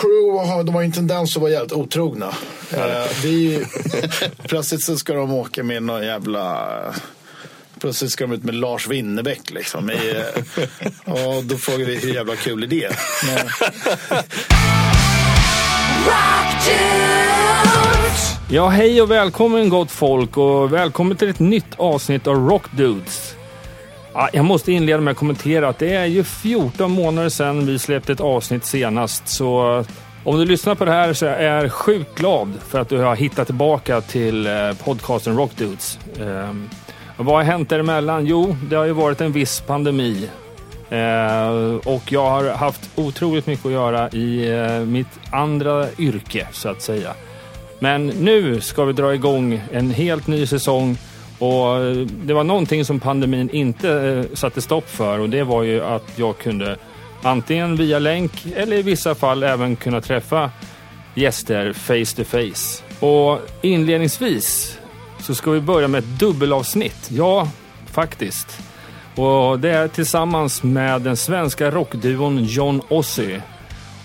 crew har, de har en tendens att vara jävligt otrogna. Eh, vi, plötsligt så ska de åka med någon jävla... Plötsligt ska de ut med Lars Winnerbäck liksom. I, eh, och då frågar vi hur jävla kul är det? Men, Ja, hej och välkommen gott folk och välkommen till ett nytt avsnitt av Rock Dudes. Jag måste inleda med att kommentera att det är ju 14 månader sedan vi släppte ett avsnitt senast. Så eh, om du lyssnar på det här så är jag sjukt glad för att du har hittat tillbaka till eh, podcasten Rock Dudes. Och vad har hänt däremellan? Jo, det har ju varit en viss pandemi. Och jag har haft otroligt mycket att göra i mitt andra yrke så att säga. Men nu ska vi dra igång en helt ny säsong och eh, det var någonting som pandemin inte eh, satte stopp för och det var ju att jag kunde antingen via länk eller i vissa fall även kunna träffa gäster face to face. Och inledningsvis så ska vi börja med ett dubbelavsnitt. Ja, faktiskt. Och det är tillsammans med den svenska rockduon John Ossie.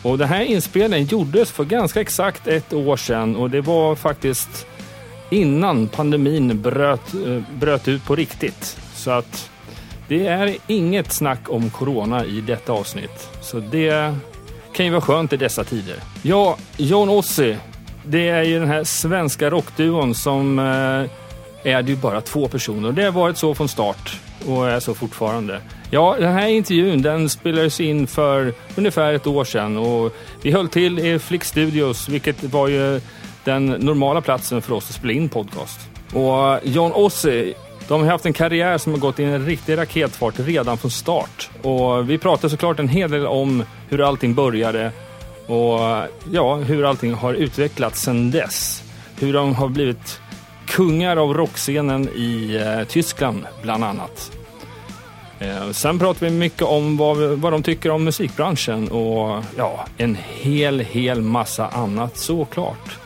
Och den här inspelningen gjordes för ganska exakt ett år sedan och det var faktiskt innan pandemin bröt, eh, bröt ut på riktigt. Så att det är inget snack om corona i detta avsnitt. Så det kan ju vara skönt i dessa tider. Ja, John Ossie. Det är ju den här svenska rockduon som eh, är det ju bara två personer. Det har varit så från start och är så fortfarande. Ja, den här intervjun den spelades in för ungefär ett år sedan och vi höll till i Flick Studios, vilket var ju den normala platsen för oss att spela in podcast. Och John Ossie, de har haft en karriär som har gått i en riktig raketfart redan från start. Och vi pratar såklart en hel del om hur allting började och ja, hur allting har utvecklats sedan dess. Hur de har blivit kungar av rockscenen i eh, Tyskland bland annat. Eh, sen pratar vi mycket om vad, vad de tycker om musikbranschen och ja, en hel, hel massa annat såklart.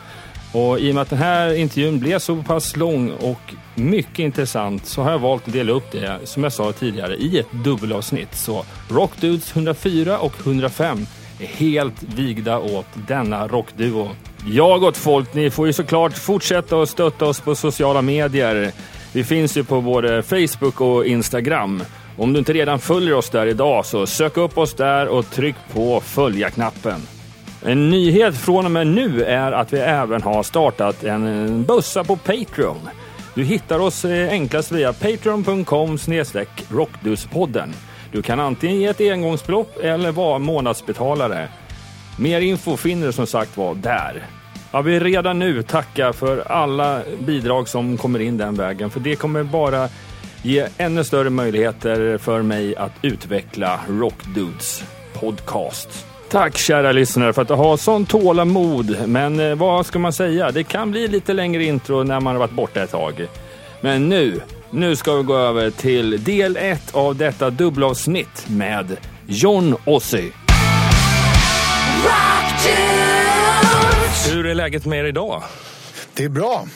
Och i och med att den här intervjun blev så pass lång och mycket intressant så har jag valt att dela upp det, som jag sa tidigare, i ett dubbelavsnitt. Så Rockdudes 104 och 105 är helt vigda åt denna rockduo. Ja, gott folk, ni får ju såklart fortsätta att stötta oss på sociala medier. Vi finns ju på både Facebook och Instagram. Om du inte redan följer oss där idag så sök upp oss där och tryck på följa-knappen. En nyhet från och med nu är att vi även har startat en eh, bössa på Patreon. Du hittar oss eh, enklast via patreon.com rockduspodden. Du kan antingen ge ett engångsbelopp eller vara månadsbetalare. Mer info finner du som sagt var där. Jag vill redan nu tacka för alla bidrag som kommer in den vägen, för det kommer bara ge ännu större möjligheter för mig att utveckla Rockdudes podcast. Tack kära lyssnare för att du har sån tålamod. Men eh, vad ska man säga? Det kan bli lite längre intro när man har varit borta ett tag. Men nu, nu ska vi gå över till del ett av detta dubbelavsnitt med John Ossie. Hur är läget med er idag? det är bra.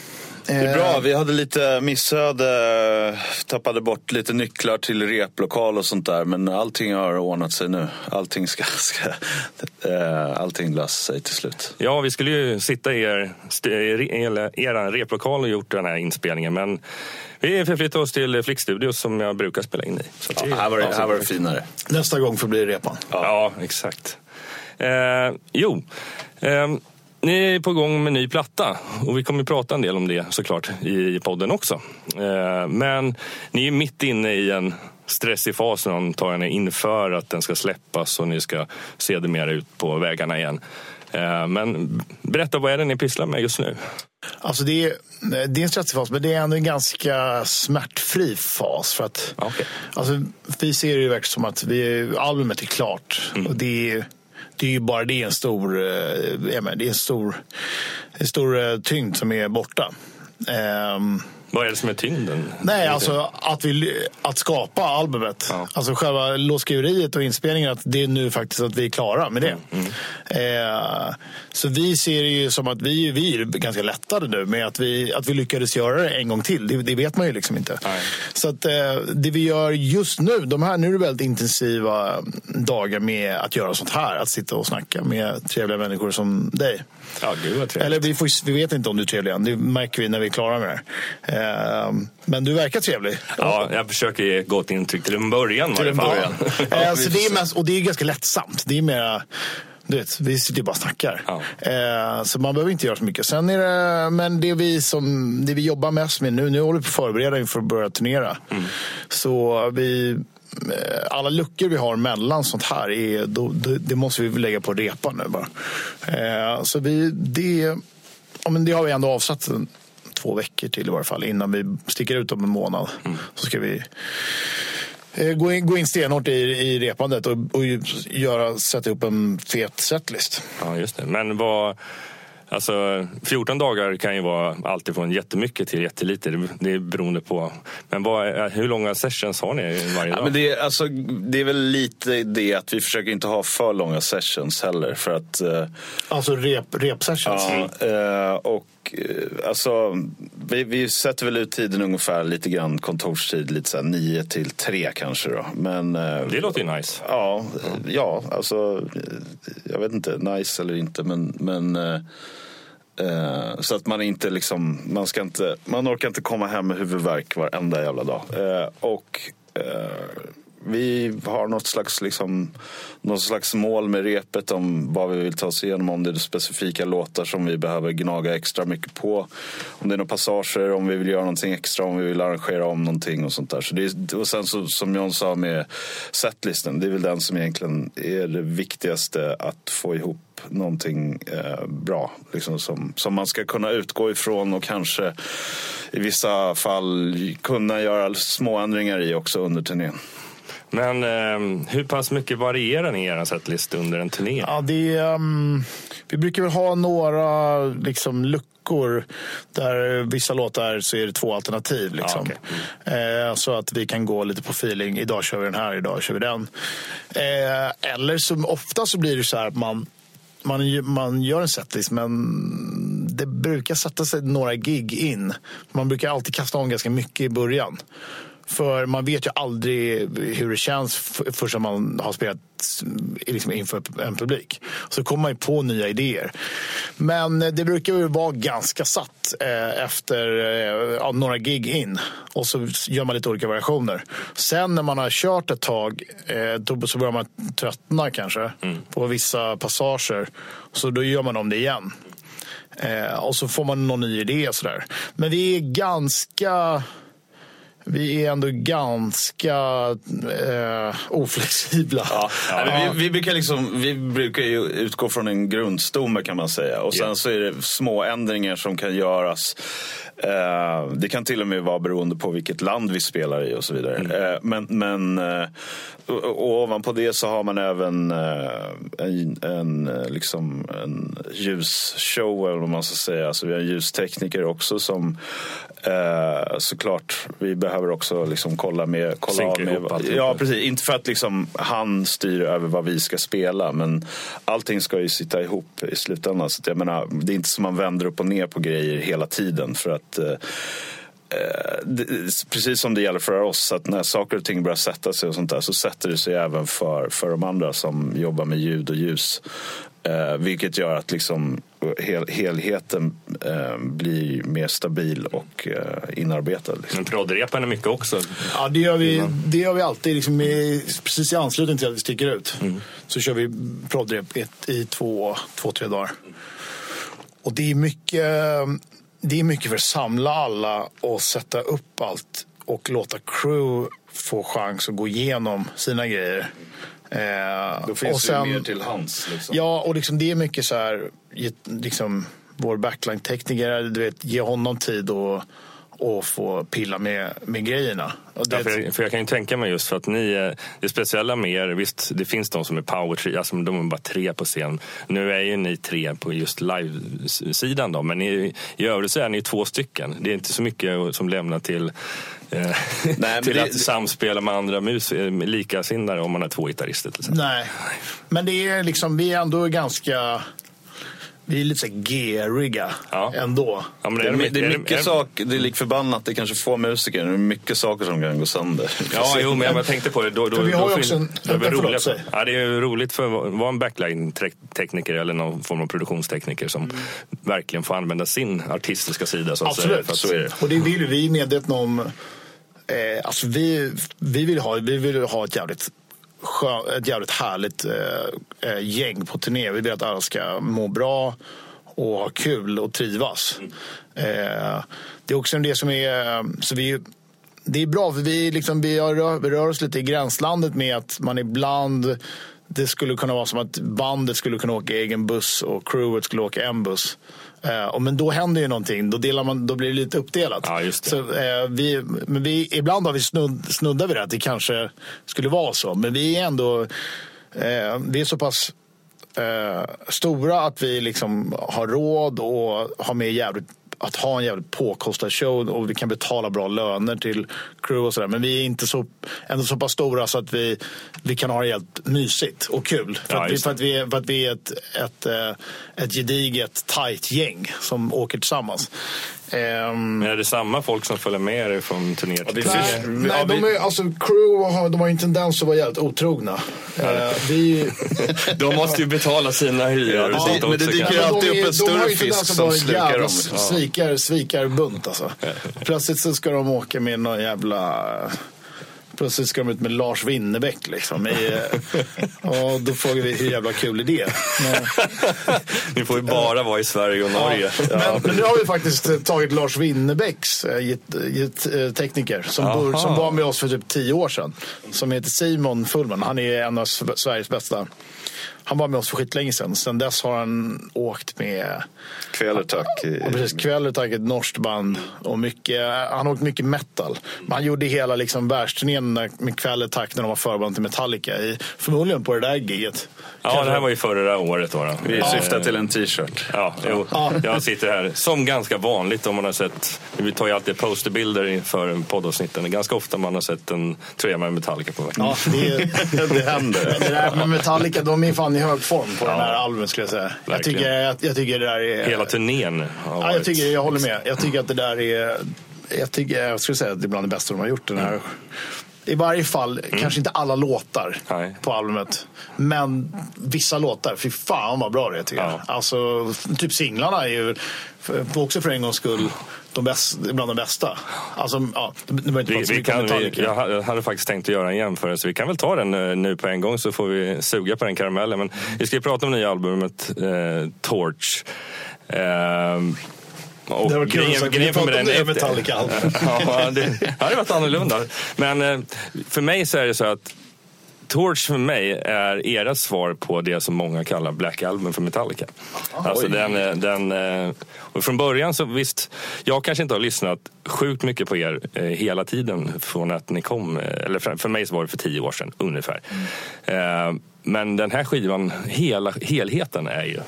Det är bra. Vi hade lite missöde. Tappade bort lite nycklar till replokal och sånt där. Men allting har ordnat sig nu. Allting, ska, ska, eh, allting löser sig till slut. Ja, vi skulle ju sitta i er, er replokal och gjort den här inspelningen. Men vi förflyttar oss till Flickstudios som jag brukar spela in i. Så ja, här, var det, här var det finare. Nästa gång får bli repan. Ja, ja exakt. Eh, jo. Eh, ni är på gång med ny platta och vi kommer att prata en del om det såklart i podden också. Eh, men ni är mitt inne i en stressig fas antar jag inför att den ska släppas och ni ska se det mer ut på vägarna igen. Eh, men berätta, vad är det ni pysslar med just nu? Alltså det är, det är en stressig fas, men det är ändå en ganska smärtfri fas. För att, okay. alltså, vi ser det ju verkligen som att vi, albumet är klart. Mm. Och det är, det är ju bara det är en stor, eh, det är en stor, en stor eh, tyngd som är borta. Um, vad är det som är tyngden? Nej, alltså att, vi, att skapa albumet. Ja. Alltså själva låtskriveriet och inspelningen, att det är nu faktiskt att vi är klara med det. Mm, Eh, så vi ser det ju som att vi, vi är ganska lättade nu med att vi, att vi lyckades göra det en gång till. Det, det vet man ju liksom inte. Nej. Så att eh, det vi gör just nu, de här, nu är det väldigt intensiva dagar med att göra sånt här. Att sitta och snacka med trevliga människor som dig. Ja, gud vad trevligt. Eller vi, får, vi vet inte om du är trevlig än. Det märker vi när vi är klara med det här. Eh, men du verkar trevlig. Ja, jag försöker ge gott intryck till en början. Till en början. Eh, så det är mest, och det är ganska lättsamt. Det är mera... Du vet, vi sitter ju bara och snackar. Ja. Eh, så man behöver inte göra så mycket. Sen är det, men det vi, som, det vi jobbar mest med nu, nu håller vi på att förbereda inför att börja turnera. Mm. Så vi, eh, alla luckor vi har mellan sånt här, är, då, det måste vi lägga på repa nu bara. Eh, så vi, det, ja, men det har vi ändå avsatt två veckor till i varje fall innan vi sticker ut om en månad. Mm. Så ska vi eh, gå in, gå in stenhårt i, i repandet och, och göra, sätta upp en fet setlist. Ja, just det. Men vad... Alltså, 14 dagar kan ju vara allt från jättemycket till jättelite. Det- Det är beroende på. Men vad, är- hur långa sessions har ni varje Ja, dag? men det, är, alltså, det är väl lite det att vi försöker inte ha för långa sessions heller. För att, eh, Alltså rep, rep sessions. ja, eh, och eh, alltså, vi, vi sätter väl ut tiden ungefär lite grann kontorstid, lite så här 9 till 3 kanske då. Men, eh, Det låter ju nice. Ja, ja, alltså jag vet inte, nice eller inte men, men eh, eh, så att man inte liksom, man ska inte, man orkar inte komma hem med huvudvärk varenda jävla dag. Eh, och eh, vi har något slags, liksom, något slags mål med repet om vad vi vill ta oss igenom. Om det är specifika låtar som vi behöver gnaga extra mycket på. Om det är några passager, om vi vill göra någonting extra, om vi vill arrangera om någonting och sånt där. Så det är, och sen så, som John sa med setlisten, det är väl den som egentligen är det viktigaste att få ihop någonting eh, bra. Liksom som, som man ska kunna utgå ifrån och kanske i vissa fall kunna göra små ändringar i också under turnén. Men eh, hur pass mycket varierar ni i er setlist under en turné? Ja, det är, um, vi brukar väl ha några liksom, luckor där vissa låtar så är det två alternativ. Liksom. Ja, eh, så att vi kan gå lite på feeling. Idag kör vi den här, idag kör vi den. Eh, eller som ofta så blir det så här att man man, man gör en setlist men det brukar sätta sig några gig in. Man brukar alltid kasta om ganska mycket i början. För man vet ju aldrig hur det känns förrän man har spelat liksom inför en publik. Så kommer man ju på nya idéer. Men det brukar ju vara ganska satt eh, efter eh, ja, några gig in. Och så gör man lite olika variationer. Sen när man har kört ett tag eh, då så börjar man tröttna kanske på vissa passager. Så då gör man om det igen. Eh, och så får man någon ny idé sådär. Men vi är ganska vi är ändå ganska eh, oflexibla. Ja, men Vi, vi, brukar liksom, vi brukar ju utgå från en grundstomme kan man säga. Och sen Ja. så är det små ändringar som kan göras. Eh, det kan till och med vara beroende på vilket land vi spelar i och så vidare. Eh, men men eh, och, och ovanpå det så har man även eh, en, en, eh, liksom en ljusshow eller vad man ska säga. Alltså vi har en ljustekniker också som eh, såklart vi behöver också liksom kolla med. Kolla Synka av med ihop allting. ja, precis. Inte för att liksom han styr över vad vi ska spela men allting ska ju sitta ihop i slutändan. Så jag menar, det är inte som man vänder upp och ner på grejer hela tiden för att eh, eh, precis som det gäller för oss, att när saker och ting börjar sätta sig och sånt där så sätter det sig även för, för de andra som jobbar med ljud och ljus. Eh, vilket gör att liksom hel, helheten eh, blir mer stabil och eh, inarbetad. Liksom. Men proddrepan är mycket också. Ja, det gör vi, det gör vi alltid. Liksom i, precis i anslutning till att vi sticker ut. Så kör vi proddrep i, i två, två, tre dagar. Och det är mycket, det är mycket för att samla alla och sätta upp allt och låta crew få chans att gå igenom sina grejer. Eh, och sen- till hands. Liksom. Ja, och liksom det är mycket så här, liksom, vår backline-tekniker, du vet, ge honom tid och, och få pilla med, med grejerna. Det, Ja, för, jag, för jag kan ju tänka mig just för att ni, är- det speciella med er, visst det finns de som är power trio, alltså de är bara tre på scen. Nu är ju ni tre på just live-sidan då, men i, i övrigt så är ni två stycken. Det är inte så mycket som lämnar till, eh, men till det- att samspela med andra mus, eh, likasinnade om man har två gitarrister till exempel. Nej, men det är liksom, vi är ändå ganska, vi är lite så här geariga Ja. ändå. Ja, men Det är, my- det är är mycket är- saker, det är lik förbannat, det är kanske få musiker, det är mycket saker som kan gå sönder. Ja, jo, men jag tänkte på det. Då, då, För vi har då ju också en- det förlåt, roligt, ja, det är ju roligt för att vara en backline-tekniker eller någon form av produktionstekniker som Mm. verkligen får använda sin artistiska sida. Så att säga, Absolut, för att- så är det. Och det vill vi medvetna om. Eh, alltså vi, vi, vill ha, vi vill ha ett jävligt, ett jävligt härligt eh, eh, gäng på turné. Vi vill att alla ska må bra och ha kul och trivas. Eh, det är också det som är... Eh, så vi, det är bra, för vi, liksom, vi, har, vi rör oss lite i gränslandet med att man ibland det skulle kunna vara som att bandet skulle kunna åka egen buss och crewet skulle åka en buss. Eh, och men då händer ju någonting, då, delar man, då blir det lite uppdelat. Ja, det. Så, eh, vi, men vi, ibland har vi snudd, snuddar vid det, att det kanske skulle vara så. Men vi är ändå eh, vi är så pass eh, stora att vi liksom har råd och har med jävligt att ha en jävligt påkostad show och vi kan betala bra löner till crew och sådär. Men vi är inte så, ändå så pass stora så att vi, vi kan ha det helt mysigt och kul. För, Ja, att, vi, för, att, vi, är- för att vi är ett, ett, eh, ett gediget, tight gäng som åker tillsammans. Ehm, Men är det samma folk som följer med er från turné till turné? Nej, Ja, nej vi- de är, alltså crew har, de har ju en tendens att vara jävligt otrogna. Eh, vi, De måste ju betala sina hyror. Ja, sånt men det dyker ju alltid de upp en större de har ju fisk tendens att som vara en slukar jävla dem. Svikar, svikarbunt alltså. Plötsligt så ska de åka med någon jävla... Plötsligt ska de ut med Lars Winnerbäck liksom. I, och då frågar vi hur jävla kul är det? Men, Ni får ju bara vara i Sverige och Norge. men, men nu har vi faktiskt eh, tagit Lars Winnerbäcks eh, eh, tekniker som, bor, som var med oss för typ tio år sedan. Som heter Simon Fullman. Han är en av Sveriges bästa. Han var med oss för skitlänge sedan. Sen dess har han åkt med Kvelertak. Ja, precis. Kvelertak, ett norskt band. Och mycket, han har åkt mycket metal. Men han gjorde hela liksom, världsturnén med Kvelertak när de var förband till Metallica. I, förmodligen på det där giget. Ja, det här var ju förra året. Då, då. Vi syftar till en t-shirt. Ja, jo. jag sitter här som ganska vanligt om man har sett, vi tar ju alltid posterbilder inför poddavsnitten. Ganska ofta man har sett en tröja med Metallica på. Ja, det, Det händer. det där med Metallica, de är fan i hög form på den här albumet skulle jag säga. Jag tycker, jag, jag tycker det där är... Hela turnén har Ja, varit... jag, tycker, jag håller med. Jag tycker att det där är... Jag, tycker, jag skulle säga att det är bland det bästa de har gjort. Den här. I varje fall, kanske inte alla låtar Nej. på albumet. Men vissa låtar, fy fan vad bra det är tycker Ja. jag. Alltså, typ singlarna är ju också för en gångs skull de bäst, bland de bästa. Alltså, ja, det behöver inte Vi, vi kan, vi, Metallica. jag ha- jag hade faktiskt tänkt att göra en jämförelse. Vi kan väl ta den eh, nu på en gång så får vi suga på den karamellen. Men vi ska ju prata om nya albumet eh, Torch. Ehm, och Det var kul grejen- grejen för med den det Metallica-album. ja, det hade varit annorlunda. Men eh, för mig så är det så att Torch för mig är era svar på det som många kallar Black Album för Metallica. Alltså oj. den, eh, den, eh, och från början så visst, jag kanske inte har lyssnat sjukt mycket på er eh, hela tiden från att ni kom. Eller för, mig så var det för tio år sedan ungefär. Eh, Men den här skivan, hela, helheten är ju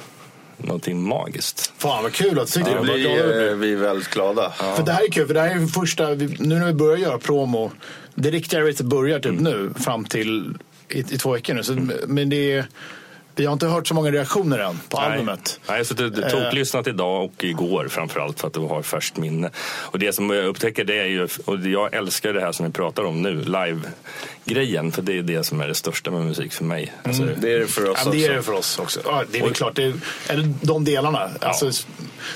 någonting magiskt. Fan vad kul att du tyckte Det blir vi är väldigt glada. För det här är kul, för det här är första, nu när vi börjar göra promo, det riktiga racet börjar typ Mm. nu fram till i, i två veckor nu. Så, men det är, vi har inte hört så många reaktioner än på albumet. Nej, jag har suttit toklyssnat idag och igår framförallt för att du har färskt minne. Och det som jag upptäcker det är ju, och jag älskar det här som vi pratar om nu, live-grejen. För det är det som är det största med musik för mig. Alltså, Det är det för oss Ja, men det är det också. för oss också. Ja, det är väl klart, det är, eller de delarna. Alltså,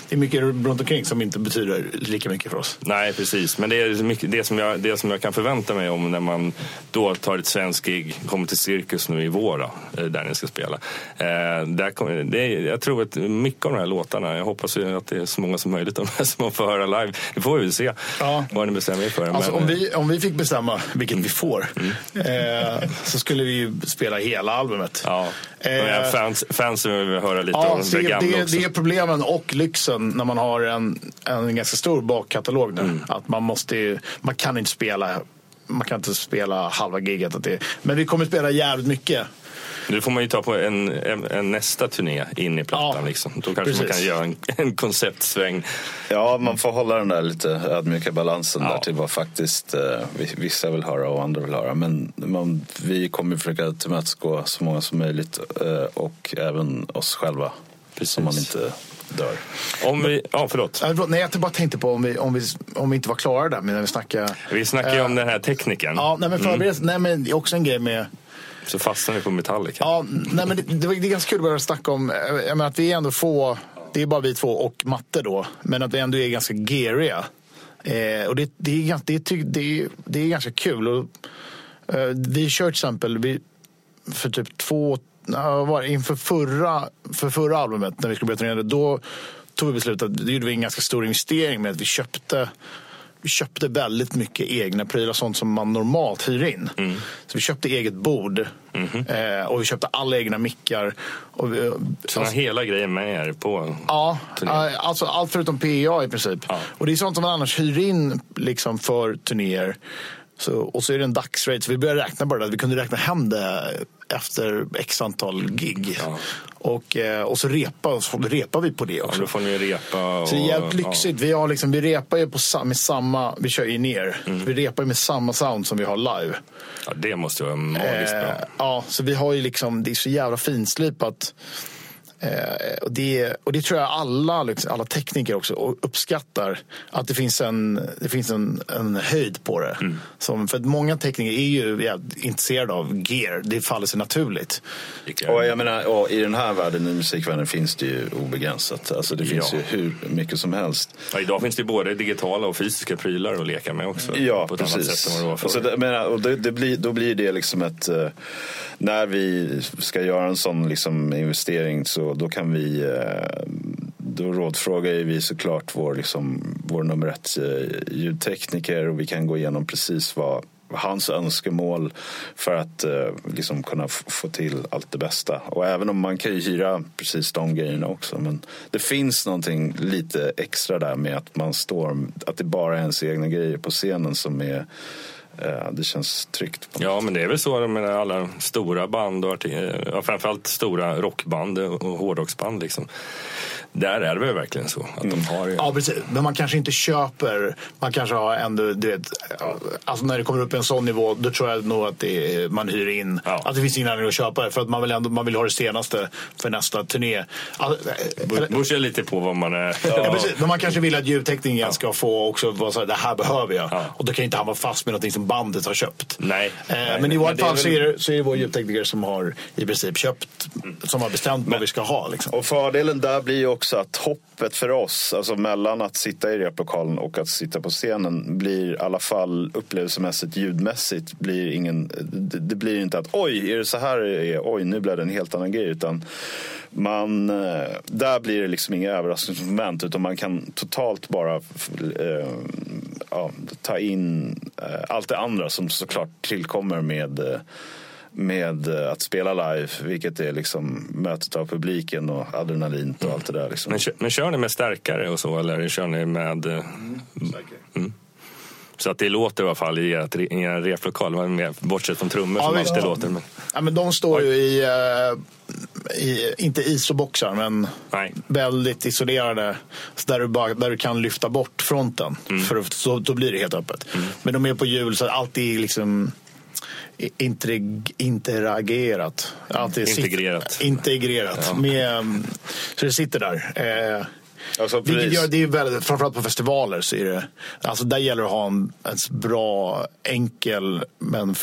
det är mycket runt omkring som inte betyder lika mycket för oss. Nej, precis. Men det är mycket, det, som jag, det som jag kan förvänta mig om när man då tar ett svenskt gig, kommer till Cirkus nu i vår, eh, där ni ska spela. Eh, där kommer, det jag tror att mycket av de här låtarna, jag hoppas ju att det är så många som möjligt av de här som får höra live. Det får vi väl se Ja. vad ni bestämmer er för. Alltså, Men, om, vi, om vi fick bestämma, vilket vi får, eh, så skulle vi ju spela hela albumet. Ja, Eh, fans, fansen vill höra lite Ja, av det det, gamla det, också. det är problemen och lyxen när man har en, en ganska stor bakkatalog nu. Mm. Att man måste man kan inte spela man kan inte spela halva giget. Att det, men vi kommer spela jävligt mycket. Nu får man ju ta på en, en, en nästa turné in i plattan. Ja, liksom. Då kanske precis. man kan göra en, en konceptsväng. Ja, man får hålla den där lite ödmjuka balansen Ja. där till vad faktiskt eh, vi- vissa vill höra och andra vill höra. Men man, vi kommer försöka tillmötesgå så många som möjligt eh, och även oss själva. Så man inte dör. Om vi, ja, förlåt. Nej, jag bara tänkte på om vi, om vi, om vi inte var klara där men när vi snackade. Vi snackar ju Eh, om den här tekniken. Ja, nej men förberedelse. Nej men det är också en grej med så fastnade vi på Metallica. Ja, nej, men det, det, det är ganska kul att börja snacka om eh, jag menar, att vi är ändå få, det är bara vi två och matte då, men att vi ändå är ganska geariga. Eh, och det, det, är, det, är, det, är, det är ganska kul. Och, eh, vi kör till exempel vi, för typ två, var inför förra, för förra albumet när vi skulle börja turnera, då tog vi beslutet, då gjorde vi en ganska stor investering med att vi köpte vi köpte väldigt mycket egna prylar, sånt som man normalt hyr in. Så vi köpte eget bord eh, och vi köpte alla egna mickar. Och vi, Så har hela grejen med er på Ja, turné. eh, alltså allt förutom PA i princip. Ja. Och det är sånt som man annars hyr in liksom, för turnéer. Så, och så är det en dagsrate. Så vi började räkna bara det. Vi kunde räkna hem det efter x antal gig. Ja. Och, eh, och så repa, så repar vi på det Ja, också. då får ni repa. Och, Så det är jävligt lyxigt. Vi, har liksom, vi repar ju på, med samma, vi kör ju ner. Vi repar ju med samma sound som vi har live. Ja, det måste vara magiskt Eh, bra. ja, så vi har ju liksom, det är så jävla finslipat. Eh, och, det, och det tror jag alla, liksom, alla tekniker också uppskattar. Att det finns en, det finns en, en höjd på det. Mm. Som, för att många tekniker är ju jävligt intresserade av gear. Det faller sig naturligt. Och jag menar, och i den här världen, i musikvärlden, finns det ju obegränsat. Alltså det finns Ja. ju hur mycket som helst. Ja, idag finns det ju både digitala och fysiska prylar att leka med också. Ja, på ett annat precis. sätt än vad det menar, och det, det blir, då blir det liksom ett... eh, när vi ska göra en sån liksom investering så då kan vi... Eh, då rådfrågar vi såklart vår, liksom, vår nummer ett eh, ljudtekniker och vi kan gå igenom precis vad hans önskemål för att eh, liksom kunna få till allt det bästa. Och även om man kan ju hyra precis de grejerna också. Men det finns någonting lite extra där med att man står, att det bara är ens egna grejer på scenen som är, det känns tryggt. På Ja, men det är väl så med alla stora band och arti- ja, framförallt stora rockband och hårdrocksband. Liksom. Där är det väl verkligen så att de har ju... Ja, precis. Men man kanske inte köper. Man kanske har ändå, du vet, alltså när det kommer upp en sån nivå, då tror jag nog att det är, man hyr in. Ja. Att det finns ingen anledning att köpa det. För att man vill, ändå, man vill ha det senaste för nästa turné. Alltså, sig lite på vad man är. Ja, precis. Men man kanske vill att ljudteknikern ska få också vara så här, det här behöver jag. Ja. Och då kan inte han vara fast med någonting som bandet har köpt. Nej. Eh, Nej, men i vårt fall så, väl- är det, så är det vår ljudtekniker som har i princip köpt, som har bestämt vad vi ska ha. Liksom. Och fördelen där blir ju också att hoppet för oss, alltså mellan att sitta i replokalen och att sitta på scenen, blir i alla fall upplevelsemässigt, ljudmässigt, blir ingen, det, det blir inte att oj, är det så här det är? Oj, nu blev det en helt annan grej. Utan man, eh, där blir det liksom inga överraskningsmoment utan man kan totalt bara eh, ja, ta in eh, allt det andra som såklart tillkommer med eh, med eh, att spela live, vilket är liksom mötet av publiken och adrenalin och allt det där. Liksom. Men, men kör ni med stärkare och så eller kör ni med... eh, Mm. Så att det låter i alla fall i, er replokal, mer? bortsett från trummor Ja, som alltid låter. Men, Ja, men de står ju i, eh, i inte isoboxar, men nej. väldigt isolerade. Så där, du bara, där du kan lyfta bort fronten. Mm. För så, då blir det helt öppet. Men de är på hjul så allt är liksom i- integ- interagerat. Allt är Integrerat. Integrerat. Med, mm, så det sitter där. Eh, Alltså, vilket gör, det är väldigt, framförallt på festivaler så är det, alltså där gäller det att ha en, en bra, enkel men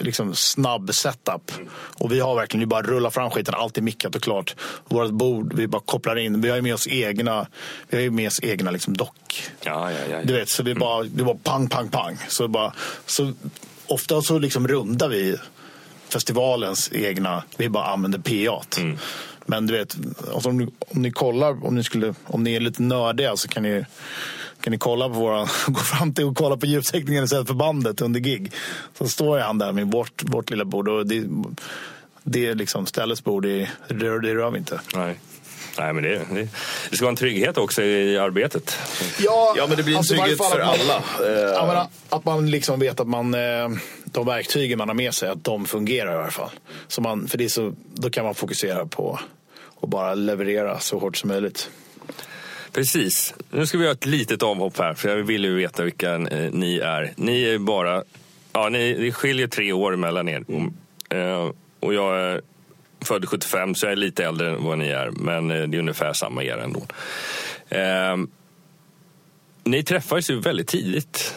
liksom snabb setup. Och vi har verkligen, vi bara rullar fram skiten, allt är mickat och klart. Vårt bord, vi bara kopplar in, vi har ju med oss egna, vi har ju med oss egna liksom dock. Ja, ja, ja. Du vet, så vi bara, det var pang, pang, pang. Så bara, så ofta så liksom rundar vi festivalens egna, vi bara använder PA. Mm. Men du vet, alltså om, ni, om ni kollar, om ni, skulle, om ni är lite nördiga så kan ni, kan ni kolla på våra, gå fram till och kolla på ljudteknikern istället för bandet under gig. Så står han där med vårt, vårt lilla bord och det, det är liksom ställets bord, det, det, rör- det rör vi inte. Nej. Nej, men det, det, det ska vara en trygghet också i arbetet. Ja, Ja, men det blir en alltså trygghet för att man- alla. Ja, men att man liksom vet att man, eh, de verktygen man har med sig, att de fungerar i alla fall. Så man, för det så, då kan man fokusera på att bara leverera så hårt som möjligt. Precis. Nu ska vi göra ett litet avhopp här, för jag vill ju veta vilka eh, ni är. Ni är bara... Ja, ni, det skiljer tre år mellan er. Eh, och jag är född 75, så jag är lite äldre än vad ni är. Men eh, det är ungefär samma era ändå. Ni träffades ju väldigt tidigt.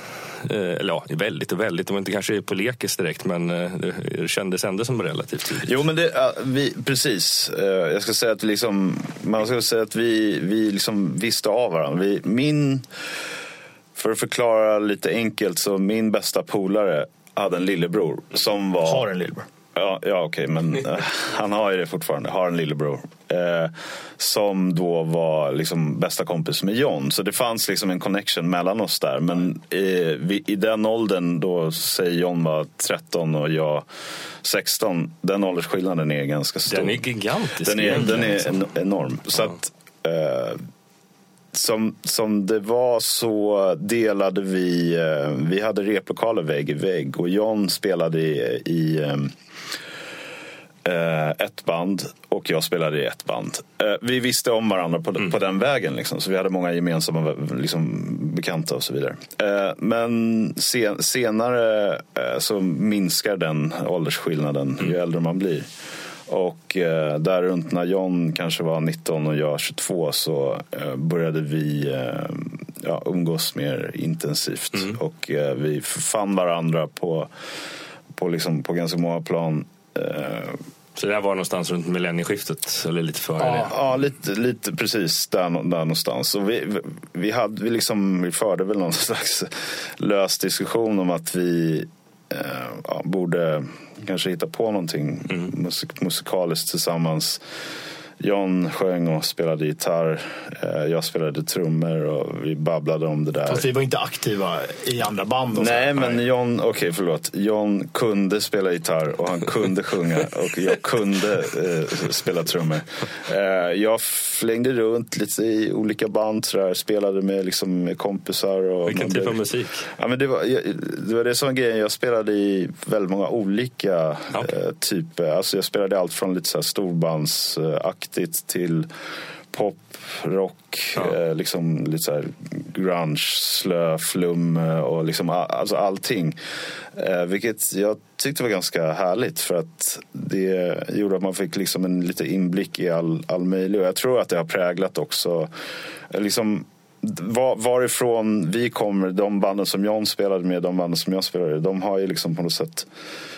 Eh, eller ja, väldigt och väldigt. Det var inte kanske på lekis direkt, men eh, det, kändes ändå som relativt tidigt. Jo, men det, vi, precis. Eh, Jag ska säga att vi liksom, man ska säga att vi, vi liksom visste av varandra. Vi, min, för att förklara lite enkelt, så min bästa polare hade en lillebror som var... Har en lillebror. Ja, ja okej, men eh, han har ju det fortfarande. Har en lillebror. Eh, som då var liksom bästa kompis med John. Så det fanns liksom en connection mellan oss där. Men eh, vi, i den åldern, då säger John var 13 och jag 16. Den åldersskillnaden är ganska stor. Den är gigantisk. Den är, den är liksom. en, enorm. Så att, eh, som, som det var så delade vi, eh, vi hade replokaler vägg i vägg och John spelade i, i eh, ett band och jag spelade i ett band. Eh, vi visste om varandra på, på den vägen, liksom, så vi hade många gemensamma liksom, bekanta och så vidare. Eh, men sen, senare eh, så minskar den åldersskillnaden ju äldre man blir. Och eh, där runt när John kanske var 19 och jag 22 så eh, började vi eh, ja, umgås mer intensivt. Och eh, vi fann varandra på, på, liksom, på ganska många plan. Så det här var någonstans runt millennieskiftet, eller lite före det? Ja, lite, lite precis där, där någonstans. Och vi, vi- hade, vi, liksom, vi förde väl någon slags lös diskussion om att vi eh, ja, borde kanske hitta på någonting musik, musikaliskt tillsammans. John sjöng och spelade gitarr. Eh, jag spelade trummor och vi babblade om det där. Fast vi var inte aktiva i andra band. Och så. Nej, men John, okej förlåt. John kunde spela gitarr och han kunde sjunga och jag kunde eh, spela trummor. Eh, jag flängde runt lite i olika band, så där, spelade med, liksom, med kompisar. Och Vilken typ av musik? Ja, men det, var, jag, det var det som var grejen. Jag spelade i väldigt många olika Ja. eh, typer. Alltså jag spelade allt från lite så storbandsaktigt till pop, rock, Ja. eh, liksom lite så grunge, slö, flum eh, och liksom alltså allting. Eh, vilket jag tyckte var ganska härligt för att det gjorde att man fick liksom en lite inblick i all, all möjlig. Och jag tror att det har präglat också eh, liksom var, varifrån vi kommer, de banden som John spelade med, de banden som jag spelade de har ju liksom på något sätt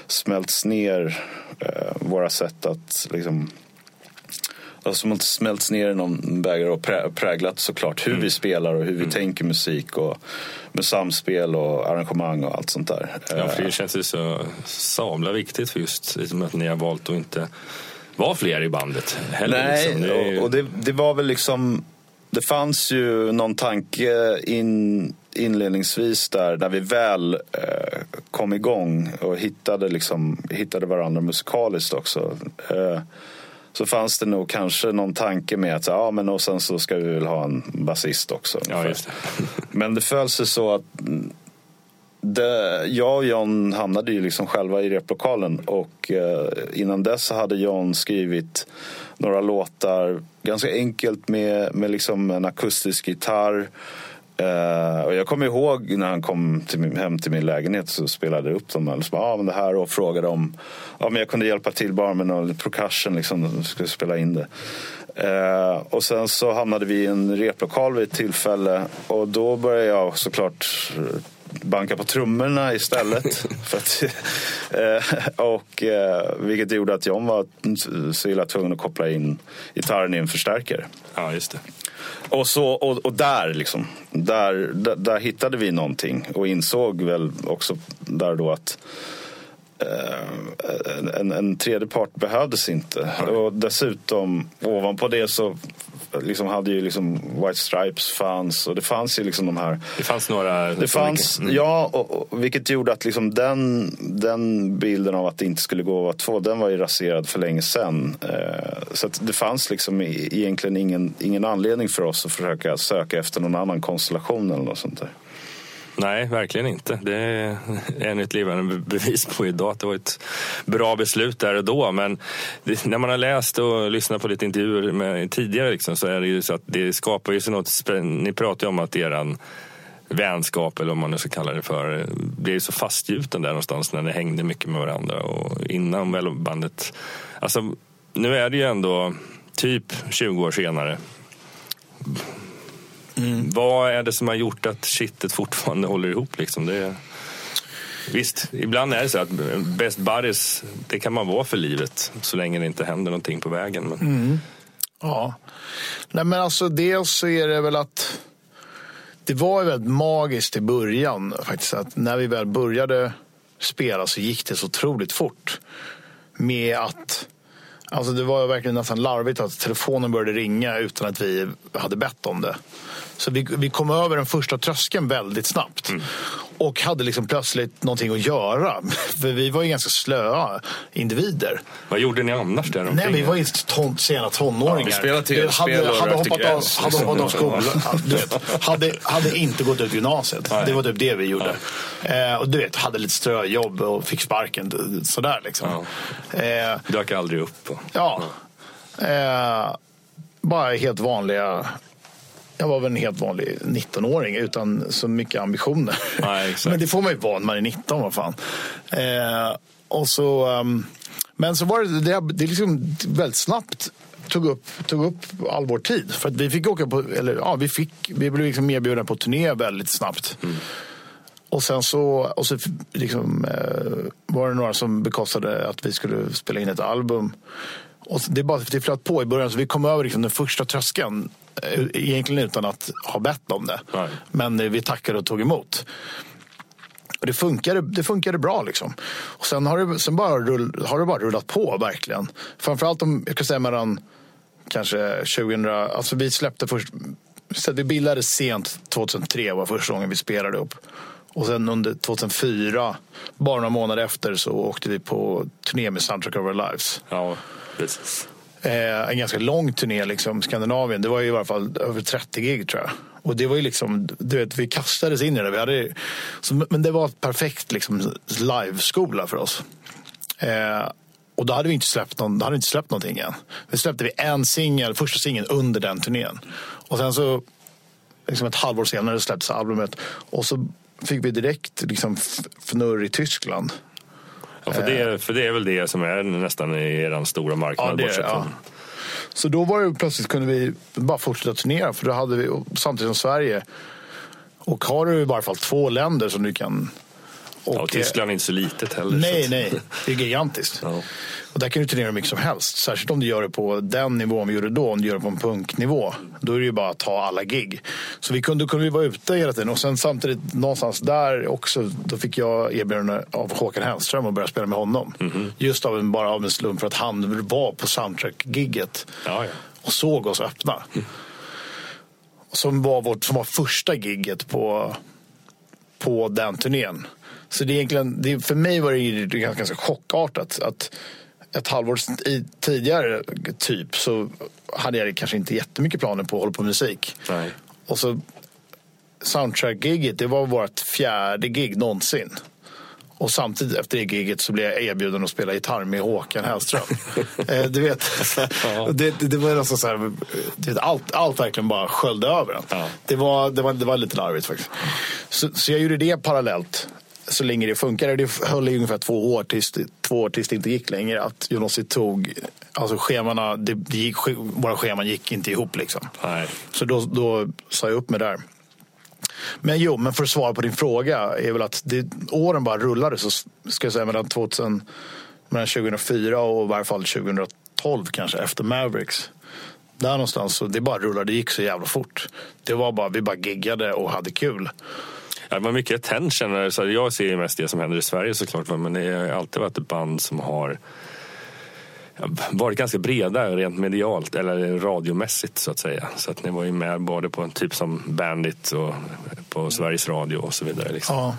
smälts ner våra sätt att liksom Alltså som inte smälts ner i någon bägare och prä, präglat såklart hur vi spelar och hur vi tänker musik och med samspel och arrangemang och allt sånt där. Ja, för Eh, det känns ju så sabla viktigt för just liksom att ni har valt att inte vara fler i bandet heller. Nej, liksom. det ju... och, och det, det var väl liksom Det fanns ju någon tanke in, inledningsvis där när vi väl eh, kom igång och hittade, liksom, hittade varandra musikaliskt också. Eh, så fanns det nog kanske någon tanke med att ja, men och sen så ska vi väl ha en basist också. Ja, det. Men det föll sig så att det, jag och John hamnade ju liksom själva i replokalen och eh, innan dess hade John skrivit några låtar ganska enkelt med, med liksom en akustisk gitarr. Eh, och jag kommer ihåg när han kom till min, hem till min lägenhet så spelade jag upp dem. Och bara, ah, men det här och frågade om ja, men jag kunde hjälpa till bara med någon percussion. Liksom, skulle spela in det. Eh, och sen så hamnade vi i en replokal vid ett tillfälle och då började jag såklart banka på trummorna istället. för att, eh, och, eh, vilket gjorde att John var så illa tvungen att koppla in gitarren i en förstärkare. Ja, just det. Och, så, och, och där, liksom, där, där, där hittade vi någonting och insåg väl också där då att en, en, en tredje part behövdes inte. Och dessutom, ovanpå det så liksom hade ju liksom White Stripes fanns och det fanns ju liksom de här Det fanns några... det fanns, Mm. ja, och, och, vilket gjorde att liksom den, den bilden av att det inte skulle gå att vara två, den var ju raserad för länge sedan. Eh, så det fanns liksom egentligen ingen, ingen anledning för oss att försöka söka efter någon annan konstellation eller något sånt där. Nej, verkligen inte. Det är ännu ett levande bevis på idag att det var ett bra beslut där och då. Men det, när man har läst och lyssnat på lite intervjuer med, tidigare liksom, så är det ju så att det skapar ju sig något. Ni pratar ju om att eran vänskap, eller vad man nu ska kalla det för, blev så fastgjuten där någonstans när ni hängde mycket med varandra. Och innan väl bandet... Alltså, nu är det ju ändå typ 20 år senare. Vad är det som har gjort att shitet fortfarande håller ihop? Liksom? Det, visst, ibland är det så att best buddies, det kan man vara för livet så länge det inte händer någonting på vägen. Men, Ja. Nej, men alltså dels så är det väl att det var ju väldigt magiskt i början faktiskt. Att när vi väl började spela så gick det så otroligt fort. Med att Alltså det var ju verkligen nästan larvigt att telefonen började ringa utan att vi hade bett om det. Så vi, vi kom över den första tröskeln väldigt snabbt. Och hade liksom plötsligt någonting att göra. För vi var ju ganska slöa individer. vad gjorde ni annars där Nej, omkring? vi var ju ton, sena tonåringar. Ja, vi spelade tv-spel och hade, hoppat av, gräs, hade liksom. hoppat av skolan. Ja, Du vet, hade, hade inte gått ut gymnasiet. Nej. Det var typ det vi gjorde. Eh, och du vet, hade lite ströjobb och fick sparken. Sådär liksom. Eh, Dök aldrig upp. Och, ja. Eh, bara helt vanliga... Jag var väl en helt vanlig 19-åring utan så mycket ambitioner. Nej. Men det får man ju vara när man är 19, vad fan. Eh, och så, ehm, men så var det, det, det liksom väldigt snabbt tog upp, tog upp all vår tid. För att vi fick åka på, eller ja, vi, fick, vi blev liksom erbjudna på turné väldigt snabbt. Och sen så, och så liksom, eh, var det några som bekostade att vi skulle spela in ett album. Och det, bara, det flöt på i början, så vi kom över liksom den första tröskeln. Eh, Egentligen utan att ha bett om det. Nej. Men eh, vi tackade och tog emot. Och det funkade, det funkade bra. Liksom. Och sen har det, sen bara rull, har det bara rullat på, verkligen. Framförallt om, jag kan säga mellan kanske 2000, alltså vi släppte först, så vi bildades sent 2003 var första gången vi spelade upp. Och sen under 2004, bara några månader efter, så åkte vi på turné med Soundtrack of Our Lives. ja, precis. Eh, en ganska lång turné, liksom, Skandinavien. Det var ju i alla fall över 30 gig tror jag. Och det var ju liksom, du vet, vi kastades in i det. Vi hade, så, men det var ett perfekt liksom, liveskola för oss. Eh, och då hade vi inte släppt, någon, då hade vi inte släppt någonting än. Vi släppte vi en singel, första singeln under den turnén. Och sen så, liksom ett halvår senare släpptes albumet. Och så fick vi direkt liksom, fnurr i Tyskland. Ja, för, det, för det är väl det som är nästan er stora marknad. Ja, det ja. Så då var det plötsligt kunde vi bara fortsätta turnera för då hade vi samtidigt som Sverige. Och har du i varje fall två länder som du kan... Och, Ja, och Tyskland är inte så litet heller. Nej, så nej. Det är gigantiskt. Ja. Och där kan du turnera hur mycket som helst. Särskilt om du gör det på den nivån vi gjorde då. Om du gör det på en punknivå. Då är det ju bara att ta alla gig. Så vi kunde, kunde vi vara ute hela tiden. Och sen samtidigt någonstans där också. Då fick jag erbjudande av Håkan Hellström att börja spela med honom. Mhm. Just av en, bara av en slump för att han var på soundtrack-gigget. Ja. Och såg oss öppna. Som var, vårt, som var första gigget på, på den turnén. Så det är egentligen, det, för mig var det ganska, ganska chockartat att ett halvår tidigare typ så hade jag kanske inte jättemycket planer på att hålla på med musik. Nej. Och så soundtrack-giget, det var vårt fjärde gig någonsin. Och samtidigt efter det giget så blev jag erbjuden att spela gitarr med Håkan Hellström. eh, du vet, det, det, det var nästan så här, vet, allt, allt verkligen bara sköljde över en. Ja. Det, var, det, var, det var lite larvigt faktiskt. Så, så jag gjorde det parallellt så länge det funkade. Det höll i ungefär två år tills, två år tills det inte gick längre. Att Jonossi tog, alltså schemana, det, det gick, våra scheman gick inte ihop liksom. Nej. Så då, då sa jag upp mig där. Men jo, men för att svara på din fråga är väl att det, åren bara rullade så ska jag säga mellan, 2000, mellan 2004 och i varje fall 2012 kanske efter Mavericks. Där någonstans, så det bara rullade, det gick så jävla fort. Det var bara, vi bara giggade och hade kul. Det var mycket attention. Så jag ser ju mest det som händer i Sverige såklart. Men det har alltid varit ett band som har varit ganska breda rent medialt eller radiomässigt så att säga. Så att ni var ju med både på en typ som Bandit och på Sveriges Radio och så vidare. Liksom. Ja.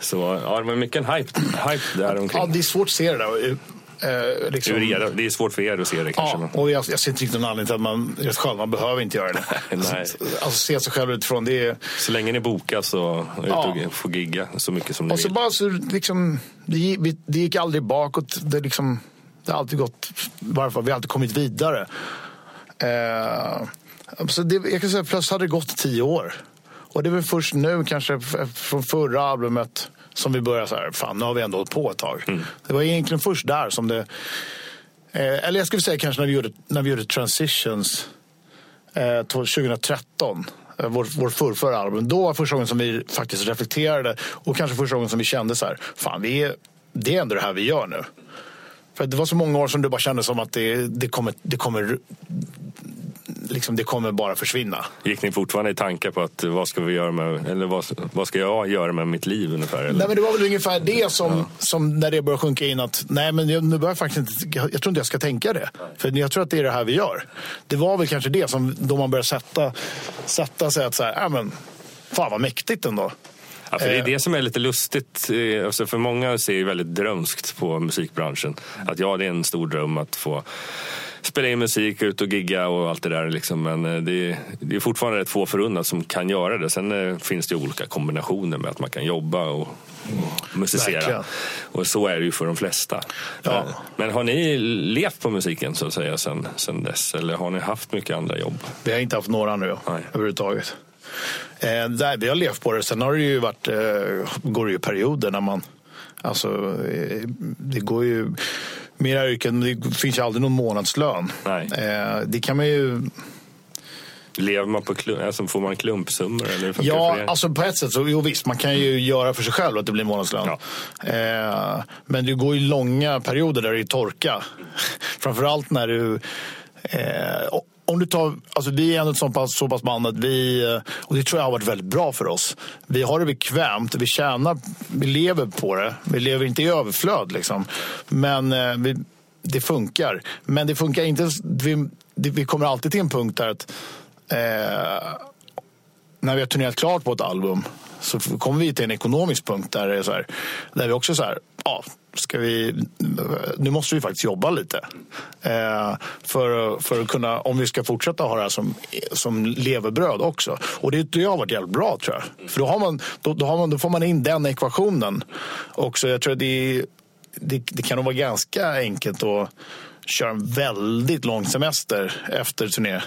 Så ja, det var mycket en hype, hype där omkring. ja, det är svårt att se det där. Eh, liksom. Er, det är svårt för er att se det kanske. Ja, och jag, jag ser inte riktigt någon anledning till att man det själv. Man behöver inte göra det. Nej. Alltså se sig själv utifrån. Det är, Så länge ni och ut Ja. får gigga så mycket som ni och så vill. bara så liksom, det, det gick aldrig bakåt. Det, liksom, det har alltid gått, varför? Vi har alltid kommit vidare. Eh, så det, jag kan säga plötsligt hade det gått tio år. Och det är väl först nu, kanske från förra albumet, som vi börjar så här, fan nu har vi ändå hållit på ett tag. Det var egentligen först där som det, eh, eller jag skulle säga kanske när vi gjorde, när vi gjorde Transitions eh, 2013. eh, Vår, vår förrförra album. Då var första gången som vi faktiskt reflekterade och kanske första gången som vi kände så här, fan vi är, det är ändå det här vi gör nu. För det var så många år som det bara kändes som att det, det, kommer, det, kommer, liksom, det kommer bara försvinna. Gick ni fortfarande i tankar på att vad ska vi göra med, eller vad, vad ska jag göra med mitt liv ungefär? Eller? Nej, men det var väl ungefär det som, som när det började sjunka in att nej men jag, nu börjar jag faktiskt inte, jag, jag tror inte jag ska tänka det. För jag tror att det är det här vi gör. Det var väl kanske det som då man började sätta, sätta sig att så här, ja men fan vad mäktigt ändå. Ja, för det är Eh. det som är lite lustigt. eh, Alltså för många ser ju väldigt drömskt på musikbranschen. Att ja, det är en stor dröm att få spela in musik, ut och gigga och allt det där. Liksom. Men eh, det är, det är fortfarande rätt få förunnat som kan göra det. Sen eh, finns det olika kombinationer med att man kan jobba och, och musicera. Verkligen. Och så är det ju för de flesta. Ja. Eh, Men har ni levt på musiken så att säga sen, sen dess? Eller har ni haft mycket andra jobb? Vi har inte haft några nu Nej. överhuvudtaget. Eh, där, vi har levt på det. Sen har det ju varit, eh, går det ju perioder när man... Alltså, det går ju... Mera yrken, det finns ju aldrig någon månadslön. Nej. Eh, det kan man ju... Lever man på klump, alltså får man klumpsummor? Eller Ja, alltså på ett sätt så jo, visst, man kan ju göra för sig själv att det blir månadslön. Eh, men det går ju långa perioder där det är torka. Framförallt när du... Eh, om du tar, alltså vi är ändå ett så pass, så pass band att vi, eh, och det tror jag har varit väldigt bra för oss. Vi har det bekvämt, vi tjänar, vi lever på det. Vi lever inte i överflöd liksom. Men eh, vi, det funkar. Men det funkar inte, vi, det, vi kommer alltid till en punkt där att eh, när vi har turnerat klart på ett album så kommer vi till en ekonomisk punkt där, det är så här, där vi också så här, ja, ska vi, nu måste vi faktiskt jobba lite. Eh, för, för att kunna, om vi ska fortsätta ha det här som, som levebröd också. Och det, det har varit jävligt bra tror jag. För då, har man, då, då, har man, då får man in den ekvationen också. Jag tror att det, det, det kan nog vara ganska enkelt att köra en väldigt lång semester efter turné.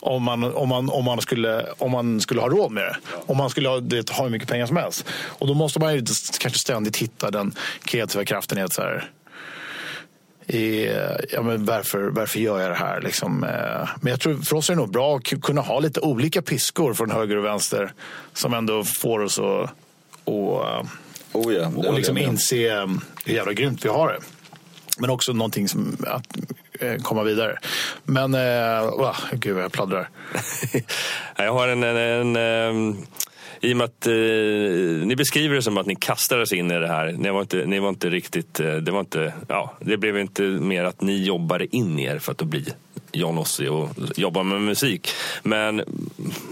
Om man, om, man, om, man skulle, om man skulle ha råd med det. Om man skulle ha, det, ha hur mycket pengar som helst. Och då måste man ju kanske ständigt hitta den kreativa kraften i att så här, i, ja, men varför, varför gör jag det här? Liksom, eh, men jag tror för oss är det nog bra att kunna ha lite olika piskor från höger och vänster som ändå får oss att och, Oh ja, och liksom inse eh, hur jävla grymt vi har det. Men också någonting som att eh, komma vidare. Men, eh, oh, gud jag pladdrar. Jag har en... en, en ehm, I och med att eh, ni beskriver det som att ni kastades in i det här. Ni var inte, ni var inte riktigt... eh, Det, var inte, ja, det blev inte mer att ni jobbade in er för att bli John Ossie och jobba med musik. Men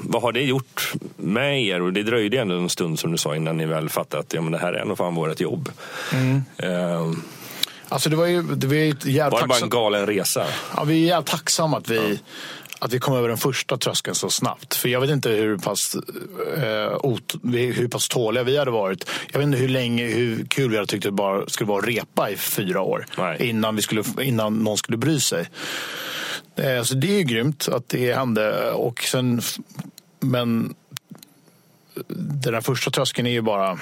vad har det gjort med er? Och det dröjde ändå en stund som du sa innan ni väl fattade att ja, men det här är nog fan vårt jobb. Eh, Alltså det var ju, det var ju ett jävligt var det bara en galen resa? Ja, vi är jävligt tacksamma att vi, att vi kom över den första tröskeln så snabbt. För jag vet inte hur pass, eh, ot, hur pass tåliga vi hade varit. Jag vet inte hur länge, hur kul vi hade tyckt det bara skulle vara att repa i fyra år. Nej. Innan, vi skulle, innan någon skulle bry sig. Eh, så det är ju grymt att det hände. Och sen, men den här första tröskeln är ju bara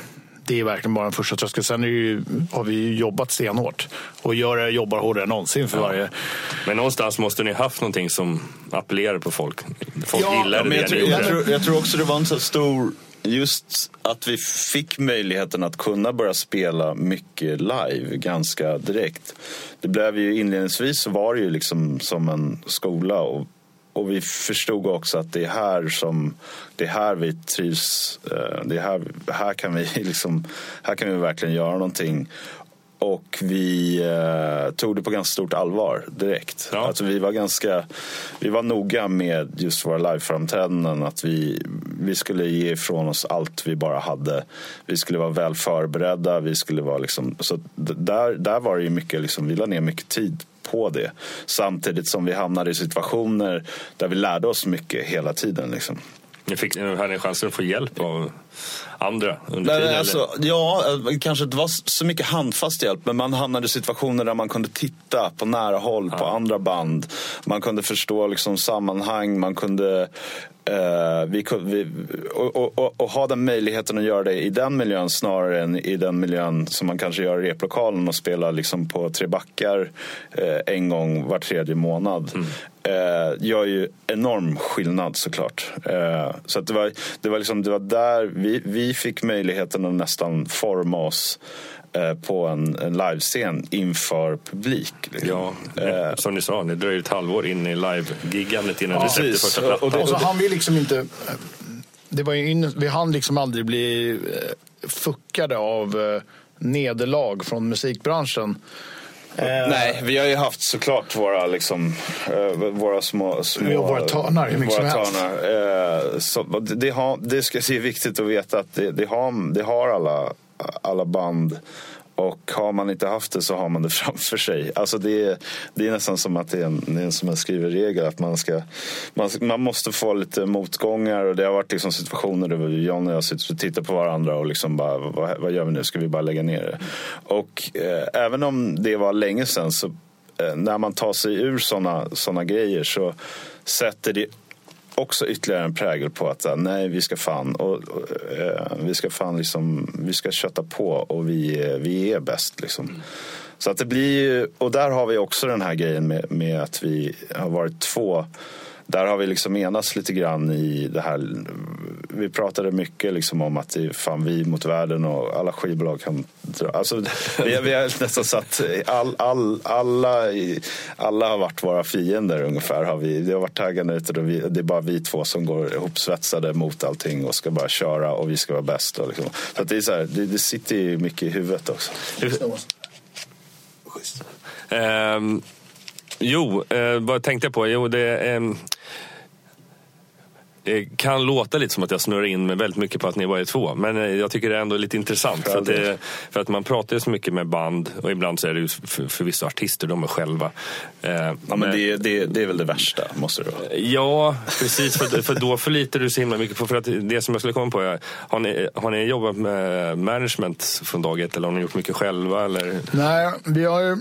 det är verkligen bara den första tröskeln. Sen ju, har vi ju jobbat stenhårt och gör, jobbar hårdare än någonsin för varje Men någonstans måste ni haft någonting som appellerar på folk. Folk Ja, gillade Men det jag, tror, jag, tror, jag tror också det var en så stor, just att vi fick möjligheten att kunna börja spela mycket live ganska direkt. Det blev ju inledningsvis var det ju liksom som en skola och och vi förstod också att det är här som det är här vi trivs. Eh, det är här, här, kan vi liksom, här kan vi verkligen göra någonting. Och vi eh, tog det på ganska stort allvar direkt. Ja. Alltså vi var ganska vi var noga med just våra liveframträdanden. Att vi, vi skulle ge ifrån oss allt vi bara hade. Vi skulle vara väl förberedda. Vi skulle vara liksom, så där, där var det ju mycket, liksom, vi la ner mycket tid på det. Samtidigt som vi hamnade i situationer där vi lärde oss mycket hela tiden. Liksom. Ni fick, hade ni chansen att få hjälp av andra under tiden? Alltså, ja, kanske inte var så mycket handfast hjälp men man hamnade i situationer där man kunde titta på nära håll ja. på andra band. Man kunde förstå liksom sammanhang, man kunde Uh, vi, vi, och, och, och, och, ha den möjligheten att göra det i den miljön snarare än i den miljön som man kanske gör i replokalen och spela liksom på Tre backar uh, en gång var tredje månad. Mm. Uh, gör ju enorm skillnad såklart. Så det, var, det, var liksom, det var där vi, vi fick möjligheten att nästan forma oss på en, en livescen inför publik. Liksom. Ja, eh, som ni sa, det dröjer ett halvår in i live-giggandet innan ja, du släppte första plattan. Och, det, och så han vill liksom inte... Det var in, vi hann liksom aldrig bli fuckade av nederlag från musikbranschen. Nej, vi har ju haft såklart våra, liksom, våra små... små våra törnar hur mycket våra som helst. Så, det, har, det, ska, det är viktigt att veta att det, det, har, det har alla alla band. Och har man inte haft det så har man det framför sig. Alltså det, är, det är nästan som att det är en, det är en som en skriver regel. Att man, ska, man, man måste få lite motgångar. Och det har varit liksom situationer där John och jag sitter och tittar på varandra och liksom bara, vad, vad gör vi nu? Ska vi bara lägga ner det? Och eh, även om det var länge sedan så eh, när man tar sig ur sådana såna grejer så sätter det också ytterligare en prägel på att nej, vi ska fan, och, och eh, vi ska fan liksom, vi ska köta på och vi, eh, vi är bäst liksom. Mm. Så att det blir och där har vi också den här grejen med, med att vi har varit två där har vi liksom enats lite grann i det här. Vi pratade mycket liksom om att det är fan vi mot världen och alla skivbolag kan dra. Alltså, vi, vi har nästan satt all, all, alla, alla har varit våra fiender ungefär. Har vi, det har varit taggarna ute och vi, det är bara vi två som går ihopsvetsade mot allting och ska bara köra och vi ska vara bäst. Och liksom. Så det, är så här, det, det sitter ju mycket i huvudet också. Um, jo, uh, vad tänkte jag på? Jo, det, um, det kan låta lite som att jag snurrar in mig väldigt mycket på att ni bara är två. Men eh, jag tycker det är ändå lite intressant. För att, det, för att man pratar ju så mycket med band och ibland så är det ju för, för vissa artister, de är själva. Eh, ja, men, men det, det, det, är väl det värsta, måste det vara? Ja, precis. För, för då förlitar du så himla mycket på, för att det som jag skulle komma på är, har ni, har ni jobbat med management från dag ett eller har ni gjort mycket själva? Eller? Nej, vi har ju,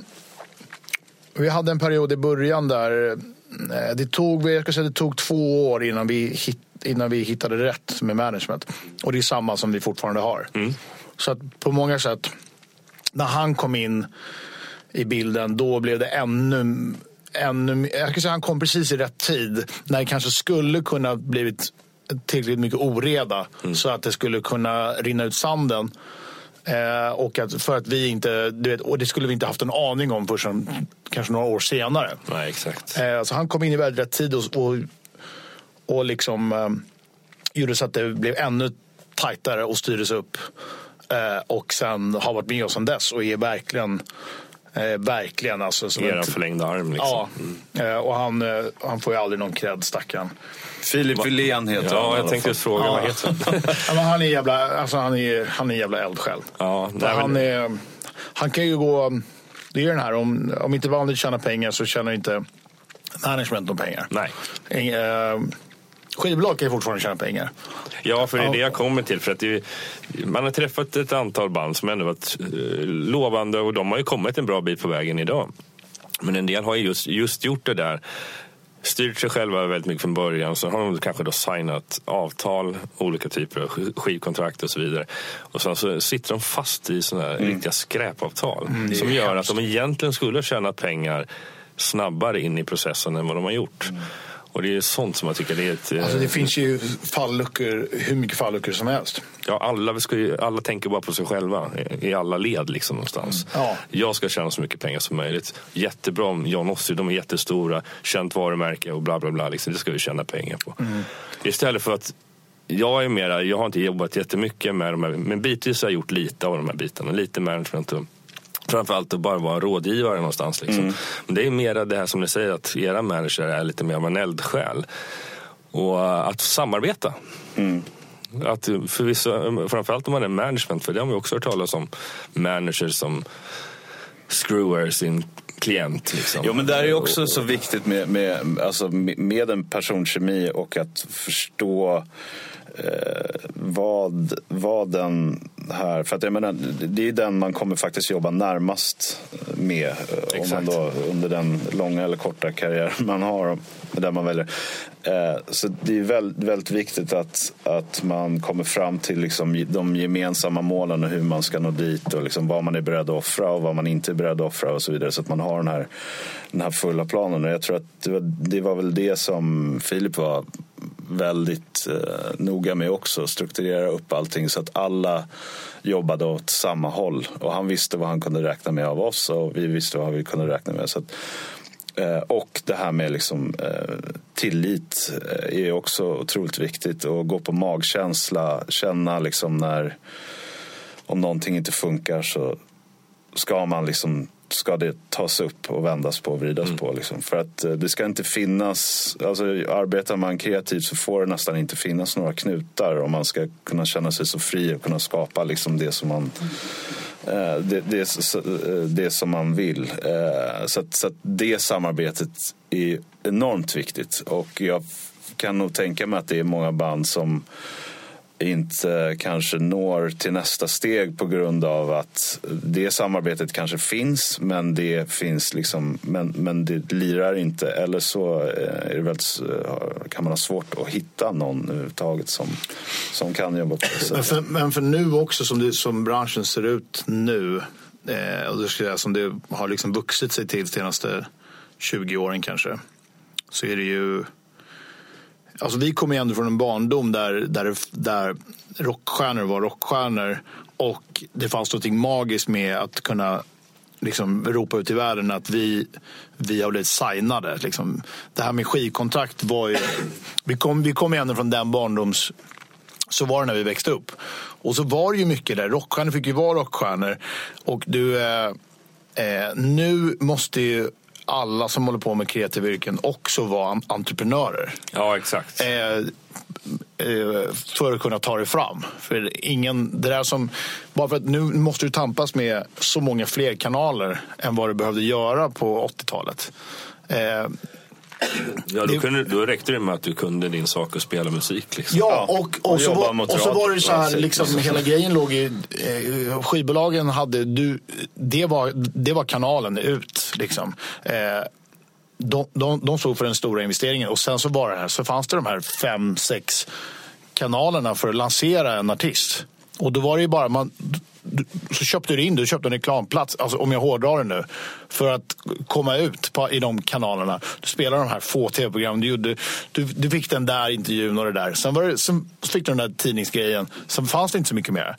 vi hade en period i början där det tog, jag ska säga, det tog två år innan vi, hit, innan vi hittade rätt med management. Och det är samma som vi fortfarande har. Mm. Så att på många sätt, när han kom in i bilden, då blev det ännu ännu, jag kan säga han kom precis i rätt tid när det kanske skulle kunna blivit tillräckligt mycket oreda mm. så att det skulle kunna rinna ut sanden. Eh, och att för att vi inte, du vet, och det skulle vi inte haft en aning om förrän kanske några år senare. Nej, exakt. Eh, så han kom in i väldigt rätt tid och, och, och liksom eh, gjorde så att det blev ännu tajtare och styrdes upp. Eh, och sen har varit med oss sedan dess och är verkligen Eh, verkligen. Alltså, som Era förlängda arm. Liksom. Ja, mm. eh, och han, eh, han får ju aldrig någon cred, stackaren. Filip Wilén heter ja, han. Ja, jag tänkte fråga. Ja. Vad heter han? ja, han är jävla, alltså, han är, han är jävla eldsjäl. Ja, nej, han, är, han kan ju gå... Det är den här, om, om inte vanligt tjänar pengar så tjänar inte management någon pengar. Nej. Skivbolag kan ju fortfarande tjäna pengar. Ja, för det är det jag kommer till. För att är, man har träffat ett antal band som ändå varit eh, lovande och de har ju kommit en bra bit på vägen idag. Men en del har ju just, just gjort det där styrt sig själva väldigt mycket från början. Så har de kanske då signat avtal, olika typer av skivkontrakt och så vidare. Och sen så sitter de fast i sådana här mm. riktiga skräpavtal. Mm, som gör hemskt. att de egentligen skulle ha tjänat pengar snabbare in i processen än vad de har gjort. Mm. Och det är sånt som jag tycker det är ett... eh, Alltså det finns ju falluckor, hur mycket falluckor som helst. Ja, alla, ska ju, alla tänker bara på sig själva i, alla led liksom någonstans. Ja. Jag ska tjäna så mycket pengar som möjligt. Jättebra om John Ossie, de är jättestora, känt varumärke och bla bla bla. Liksom, det ska vi tjäna pengar på. Istället för att jag är mera, jag har inte jobbat jättemycket med de här, men bitvis har jag gjort lite av de här bitarna. Lite management och framförallt att bara vara rådgivare någonstans. Liksom. Men det är mera det här som ni säger, att era manager är lite mer av en eldsjäl. Och äh, att samarbeta. Att för vissa, framförallt om man är management, för det har vi också hört talas om. Managers som screwar sin klient. Liksom. Jo men där är också så viktigt med, med, alltså, med en personkemi och att förstå eh, vad, vad den här, för att jag menar, det är den man kommer faktiskt jobba närmast med eh, om man då, under den långa eller korta karriär man har, där man väljer. Eh, så det är väldigt, väldigt viktigt att, att man kommer fram till liksom de gemensamma målen och hur man ska nå dit och liksom vad man är beredd att offra och vad man inte är beredd att offra och så vidare. Så att man har den här, den här fulla planen. Och jag tror att det var, det var väl det som Filip var väldigt eh, noga med också. Strukturera upp allting så att alla jobbade åt samma håll. Och han visste vad han kunde räkna med av oss och vi visste vad vi kunde räkna med. Så att, eh, och det här med liksom, eh, tillit eh, är också otroligt viktigt. Och gå på magkänsla, känna liksom när om någonting inte funkar så ska man liksom ska det tas upp och vändas på och vridas på. Liksom. För att eh, det ska inte finnas, alltså arbetar man kreativt så får det nästan inte finnas några knutar om man ska kunna känna sig så fri och kunna skapa liksom det som man eh, det, det, eh, det som man vill. Så, att, så att det samarbetet är enormt viktigt. Och jag kan nog tänka mig att det är många band som inte kanske når till nästa steg på grund av att det samarbetet kanske finns men det finns liksom men, men det lirar inte eller så eh, är det väldigt, eh, kan man ha svårt att hitta någon överhuvudtaget som, som kan jobba på det Men sättet. för, men för nu också som, det, som branschen ser ut nu eh, och det skulle jag, som det har liksom vuxit sig till de senaste 20 åren kanske så är det ju Alltså vi kommer ju ändå från en barndom där, där, där rockstjärnor var rockstjärnor och det fanns något magiskt med att kunna liksom ropa ut i världen att vi, vi har blivit signade. Liksom. Det här med skivkontrakt var ju... Vi kom, vi kom ju ändå från den barndoms så var det när vi växte upp. Och så var det ju mycket där. Rockstjärnor fick ju vara rockstjärnor. Och du, eh, eh, nu måste ju alla som håller på med kreativa yrken också vara en- entreprenörer. Ja, exakt. Eh, eh, för att kunna ta dig fram. För ingen, det där som, bara för att nu måste du tampas med så många fler kanaler än vad du behövde göra på 80-talet. Eh, Ja, då, kunde, då räckte det med att du kunde din sak och spela musik. Liksom. Ja, och, och, och så, var, och så var det så här, liksom, hela grejen låg i... Eh, skivbolagen hade... Du, det, var, det var kanalen ut. Liksom. Eh, de, de, de stod för den stora investeringen och sen så, var det här, så fanns det de här fem, sex kanalerna för att lansera en artist. Och då var det ju bara... Man, så köpte du in, du köpte en reklamplats, alltså om jag hårdrar det nu, för att komma ut på, i de kanalerna. Du spelade de här få tv-programmen, du, gjorde, du, du fick den där intervjun och det där. Sen, var det, sen fick du den där tidningsgrejen, sen fanns det inte så mycket mer.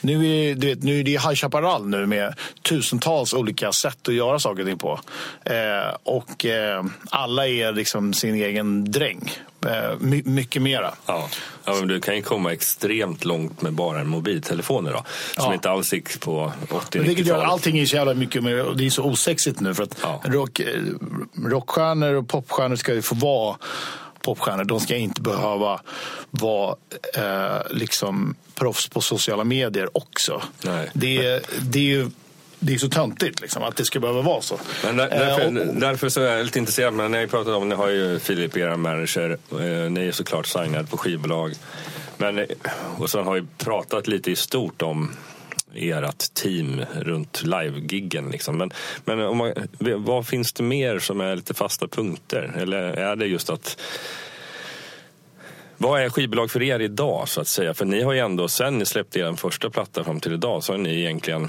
Nu är, du vet, nu är det High Chaparral nu med tusentals olika sätt att göra saker och ting på. Eh, och eh, alla är liksom sin egen dräng. Eh, my, mycket mera. Ja. Ja, men du kan ju komma extremt långt med bara en mobiltelefon idag. Som Ja. Inte alls gick på 80 Men Vilket gör att 90-talet. allting är så jävla mycket mer, och det är så osexigt nu. För att Ja. rock, eh, rockstjärnor och popstjärnor ska ju få vara popstjärnor. De ska inte behöva vara eh, liksom proffs på sociala medier också. Nej. Det, det är ju det är så töntigt liksom, att det ska behöva vara så. Men där, därför, Eh, och- därför så är jag lite intresserad. Men när jag pratat om, ni har ju Filip, era manager. Eh, ni är såklart signade på skivbolag. Men, eh, och sen har vi pratat lite i stort om ert team runt live-giggen. Liksom. Men, men om man, vad finns det mer som är lite fasta punkter? Eller är det just att vad är skivbolag för er idag så att säga? För ni har ju ändå, sen ni släppte er första platta fram till idag, så har ni egentligen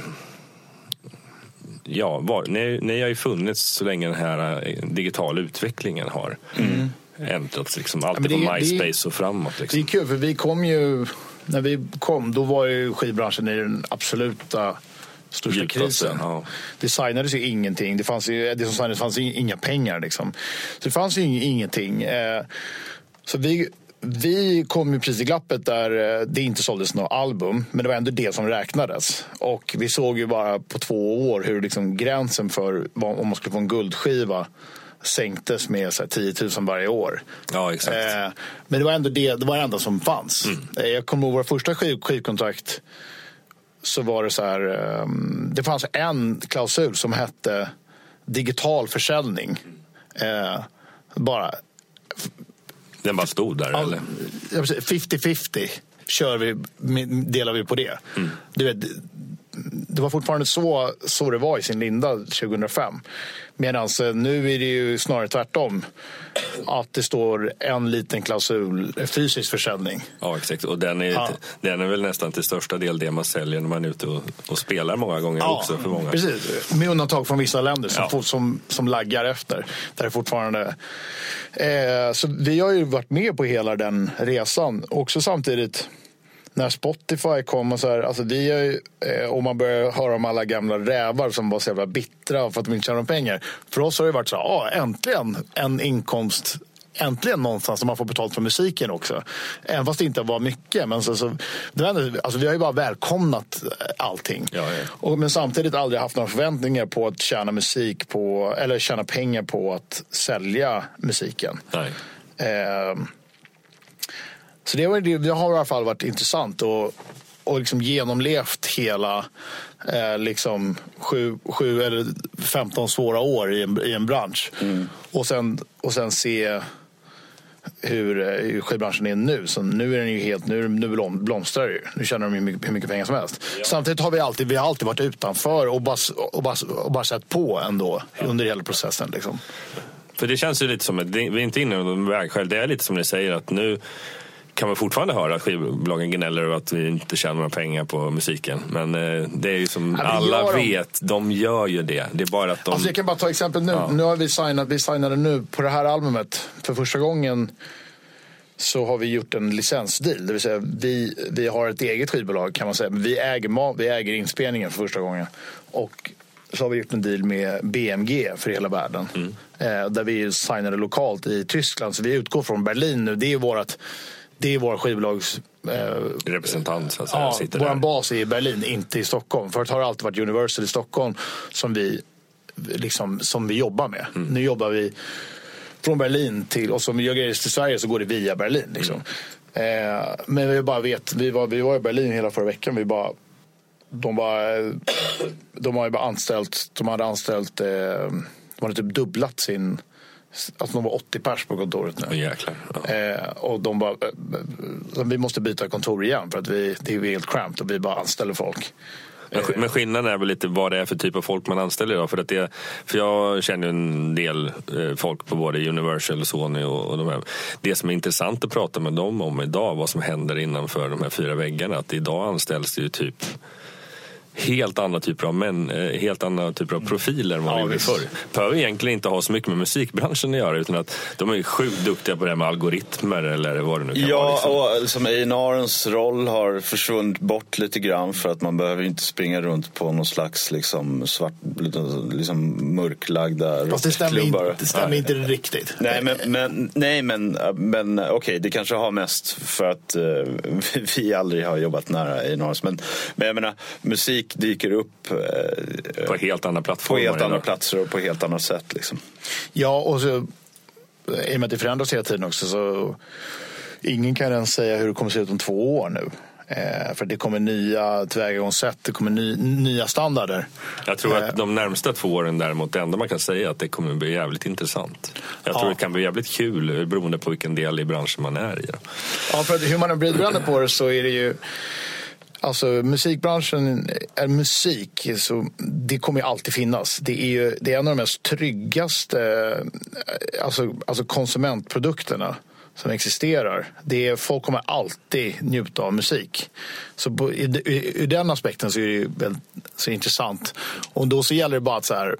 Ja, var, ni, ni har ju funnits så länge den här eh, digitala utvecklingen har. äntrats liksom alltid men det- på det- MySpace och framåt. Det är Liksom. kul för vi kom ju, när vi kom då var ju skivbranschen i den absoluta största Djupaste, krisen. ja. Det signades ju ingenting. Det fanns ju, det som signades fanns inga pengar liksom. Så det fanns ju ing- ingenting. Eh, så vi, vi kom ju precis i glappet där eh, det inte såldes några album, men det var ändå det som räknades. Och vi såg ju bara på två år hur liksom gränsen för om man skulle få en guldskiva sänktes med så här, 10 000 varje år. Ja, exakt. Eh, men det var ändå det, det var det enda som fanns. Eh, jag kommer ihåg våra första skiv, skivkontrakt så var det så här, eh, det fanns en klausul som hette digital försäljning. Eh, bara Den bara stod där, eller? vill säga 50-50 kör vi, delar vi på det. Du vet, det var fortfarande så, så det var i sin linda 2005. Medan nu är det ju snarare tvärtom. Att det står en liten klausul, fysisk försäljning. Ja, exakt. Och den är, Ja. den är väl nästan till största del det man säljer när man är ute och, och spelar många gånger också för många. Precis, med undantag från vissa länder som, Ja. som, som laggar efter. Där är fortfarande... Eh, så vi har ju varit med på hela den resan. Också samtidigt när Spotify kom och så här, alltså vi har ju, eh, och man börjar höra om alla gamla rävar som var så jävla bittra för att de inte tjänar pengar. För oss har det varit så här, ah, äntligen en inkomst Äntligen någonstans som man får betalt för musiken också. Även fast det inte var mycket. Men så, så, det ändå, alltså vi har ju bara välkomnat eh, allting. Ja, ja. Och, men samtidigt aldrig haft några förväntningar på att tjäna musik på, eller tjäna pengar på att sälja musiken. Nej. Ehm, så det, var, det, det har i alla fall varit intressant och, och liksom genomlevt hela eh, liksom sju, sju eller 15 svåra år i en, i en bransch. Och, sen, och sen se hur, eh, hur skivbranschen är nu. Så nu är den ju helt, nu, nu blom, blomstrar det ju. Nu tjänar de hur mycket, hur mycket pengar som helst. Samtidigt har vi alltid, vi har alltid varit utanför och bara, och bara, och bara sett på ändå under hela processen. Liksom. För det känns ju lite som att vi är inte inne i någon vägskäl. Det är lite som ni säger att nu kan man fortfarande höra att skivbolagen gnäller över att vi inte tjänar några pengar på musiken. Men eh, det är ju som Ja, alla de. vet, de gör ju det. Det är bara att de... Alltså jag kan bara ta exempel nu. Ja. Nu har vi signat, vi signade nu på det här albumet. För första gången så har vi gjort en licensdeal. Det vill säga vi, vi har ett eget skivbolag kan man säga. Men vi äger, vi äger inspelningen för första gången. Och så har vi gjort en deal med BMG för hela världen. Eh, där vi signade lokalt i Tyskland. Så vi utgår från Berlin nu. Det är vårt det är våra skivbolags eh, representant så att säga, Ja, sitter vår där. bas är i Berlin, inte i Stockholm. Förut har det alltid varit Universal i Stockholm som vi, liksom, som vi jobbar med. Mm. Nu jobbar vi från Berlin till, och som vi gör grejer till Sverige så går det via Berlin. Liksom. Mm. Eh, men vi bara vet, vi var, vi var i Berlin hela förra veckan. Vi bara, de, bara, de har ju bara anställt, de hade anställt, eh, de hade typ dubblat sin, alltså de var 80 pers på kontoret nu. Jäklar. Ja. Eh, och de bara, eh, eh, vi måste byta kontor igen för att vi, det är helt cramped och vi bara anställer folk. Men, sk- men skillnaden är väl lite vad det är för typ av folk man anställer idag. För, att det, för jag känner en del eh, folk på både Universal, Sony och, och de här. Det som är intressant att prata med dem om idag, vad som händer innanför de här fyra väggarna. Att idag anställs det ju typ helt andra typer av män, eh, helt andra typer av profiler än vad Ja, vi gjorde förr. Behöver egentligen inte ha så mycket med musikbranschen att göra utan att de är sjukt duktiga på det här med algoritmer eller vad det nu kan vara. Ja, Liksom. och liksom A&R's roll har försvunnit bort lite grann för att man behöver inte springa runt på någon slags liksom svart, liksom mörklagda Fast det stämmer, inte, det stämmer inte riktigt. Nej, men, men, nej, men, men okej, det kanske har mest för att eh, vi aldrig har jobbat nära A&R's. Men, men jag menar, musik dyker upp eh, På helt andra på plattformar. helt andra platser och på helt annat sätt. Liksom. Ja, och så, i och med att det förändras hela tiden också så ingen kan ens säga hur det kommer att se ut om två år nu. Eh, för det kommer nya tillvägagångssätt, det kommer ny, nya standarder. Jag tror Eh, att de närmsta två åren däremot, det enda man kan säga är att det kommer bli jävligt intressant. Jag tror Ja. det kan bli jävligt kul eh, beroende på vilken del i branschen man är i. Ja, för att hur man än vrider på det så är det ju Alltså musikbranschen, är musik, så det kommer ju alltid finnas. Det är ju det är en av de mest tryggaste eh, alltså, alltså konsumentprodukterna som existerar. Det är, folk kommer alltid njuta av musik. Så på, i, i, ur den aspekten så är det ju väldigt så intressant. Och då så gäller det bara att så här,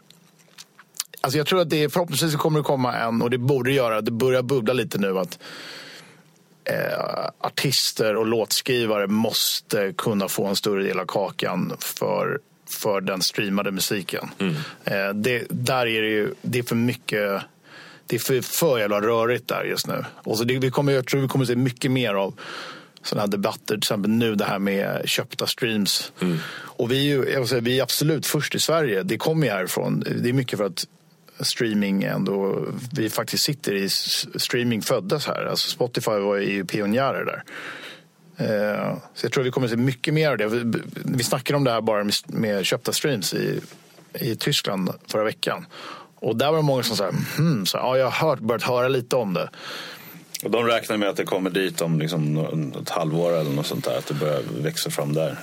Alltså jag tror att det förhoppningsvis kommer det komma en, och det borde göra, det börjar bubbla lite nu att eh, artister och låtskrivare måste kunna få en större del av kakan för, för den streamade musiken. Mm. Eh, det, där är det ju, det är för mycket det är för, för jävla rörigt där just nu. Och så det, vi kommer, jag tror vi kommer se mycket mer av sådana här debatter, till exempel nu det här med köpta streams. Mm. Och vi är, ju, jag säga, vi är absolut först i Sverige, det kommer ju härifrån. Det är mycket för att streaming ändå, vi faktiskt sitter i streaming föddes här. Alltså Spotify var ju pionjärer där. Eh, så jag tror vi kommer att se mycket mer av det. Vi- snackade om det här bara med köpta streams i, i Tyskland förra veckan. Och där var det många som sa, hmm, så, ja, jag har hört, börjat höra lite om det. Och de räknar med att det kommer dit om liksom ett halvår eller något sånt där. Att det börjar växa fram där.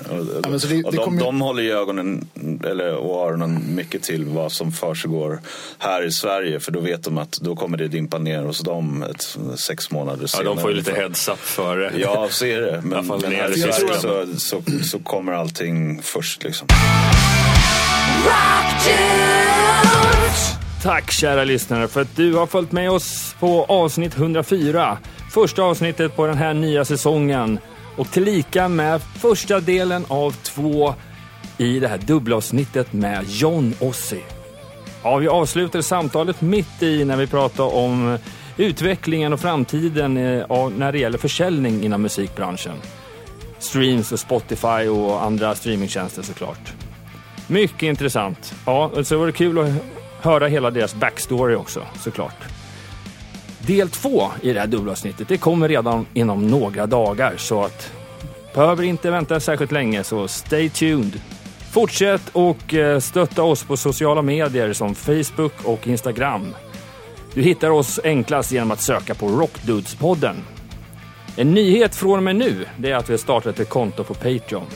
Så det- och det de, kommer de håller ju ögonen eller, och öronen mycket till vad som försiggår här i Sverige. För då vet de att då kommer det dimpa ner hos dem ett, sex månader Ja, senare. de får ju lite heads up före. Ja, så är det. Men, fall men här i Sverige så, så, så kommer allting först. Liksom. Tack kära lyssnare för att du har följt med oss på avsnitt 104. Första avsnittet på den här nya säsongen. Och tillika med första delen av två i det här dubbelavsnittet med John Ossie. Ja, vi avslutade samtalet mitt i när vi pratade om utvecklingen och framtiden eh, när det gäller försäljning inom musikbranschen. Streams och Spotify och andra streamingtjänster såklart. Mycket intressant. Ja, så var det kul att höra hela deras backstory också såklart. Del två i det här dubbelavsnittet, det kommer redan inom några dagar så att behöver inte vänta särskilt länge så stay tuned. Fortsätt och eh, stötta oss på sociala medier som Facebook och Instagram. Du hittar oss enklast genom att söka på Rockdudespodden. En nyhet från och med nu det är att vi har startat ett konto på Patreon.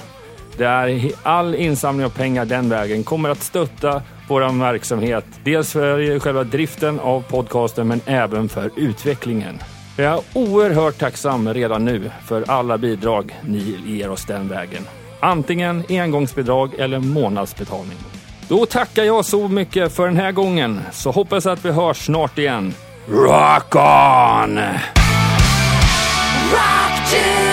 Där all insamling av pengar den vägen kommer att stötta vår verksamhet. Dels för själva driften av podcasten men även för utvecklingen. Jag är oerhört tacksam redan nu för alla bidrag ni ger oss den vägen. Antingen engångsbidrag eller månadsbetalning. Då tackar jag så mycket för den här gången, så hoppas att vi hörs snart igen. Rock on! Rock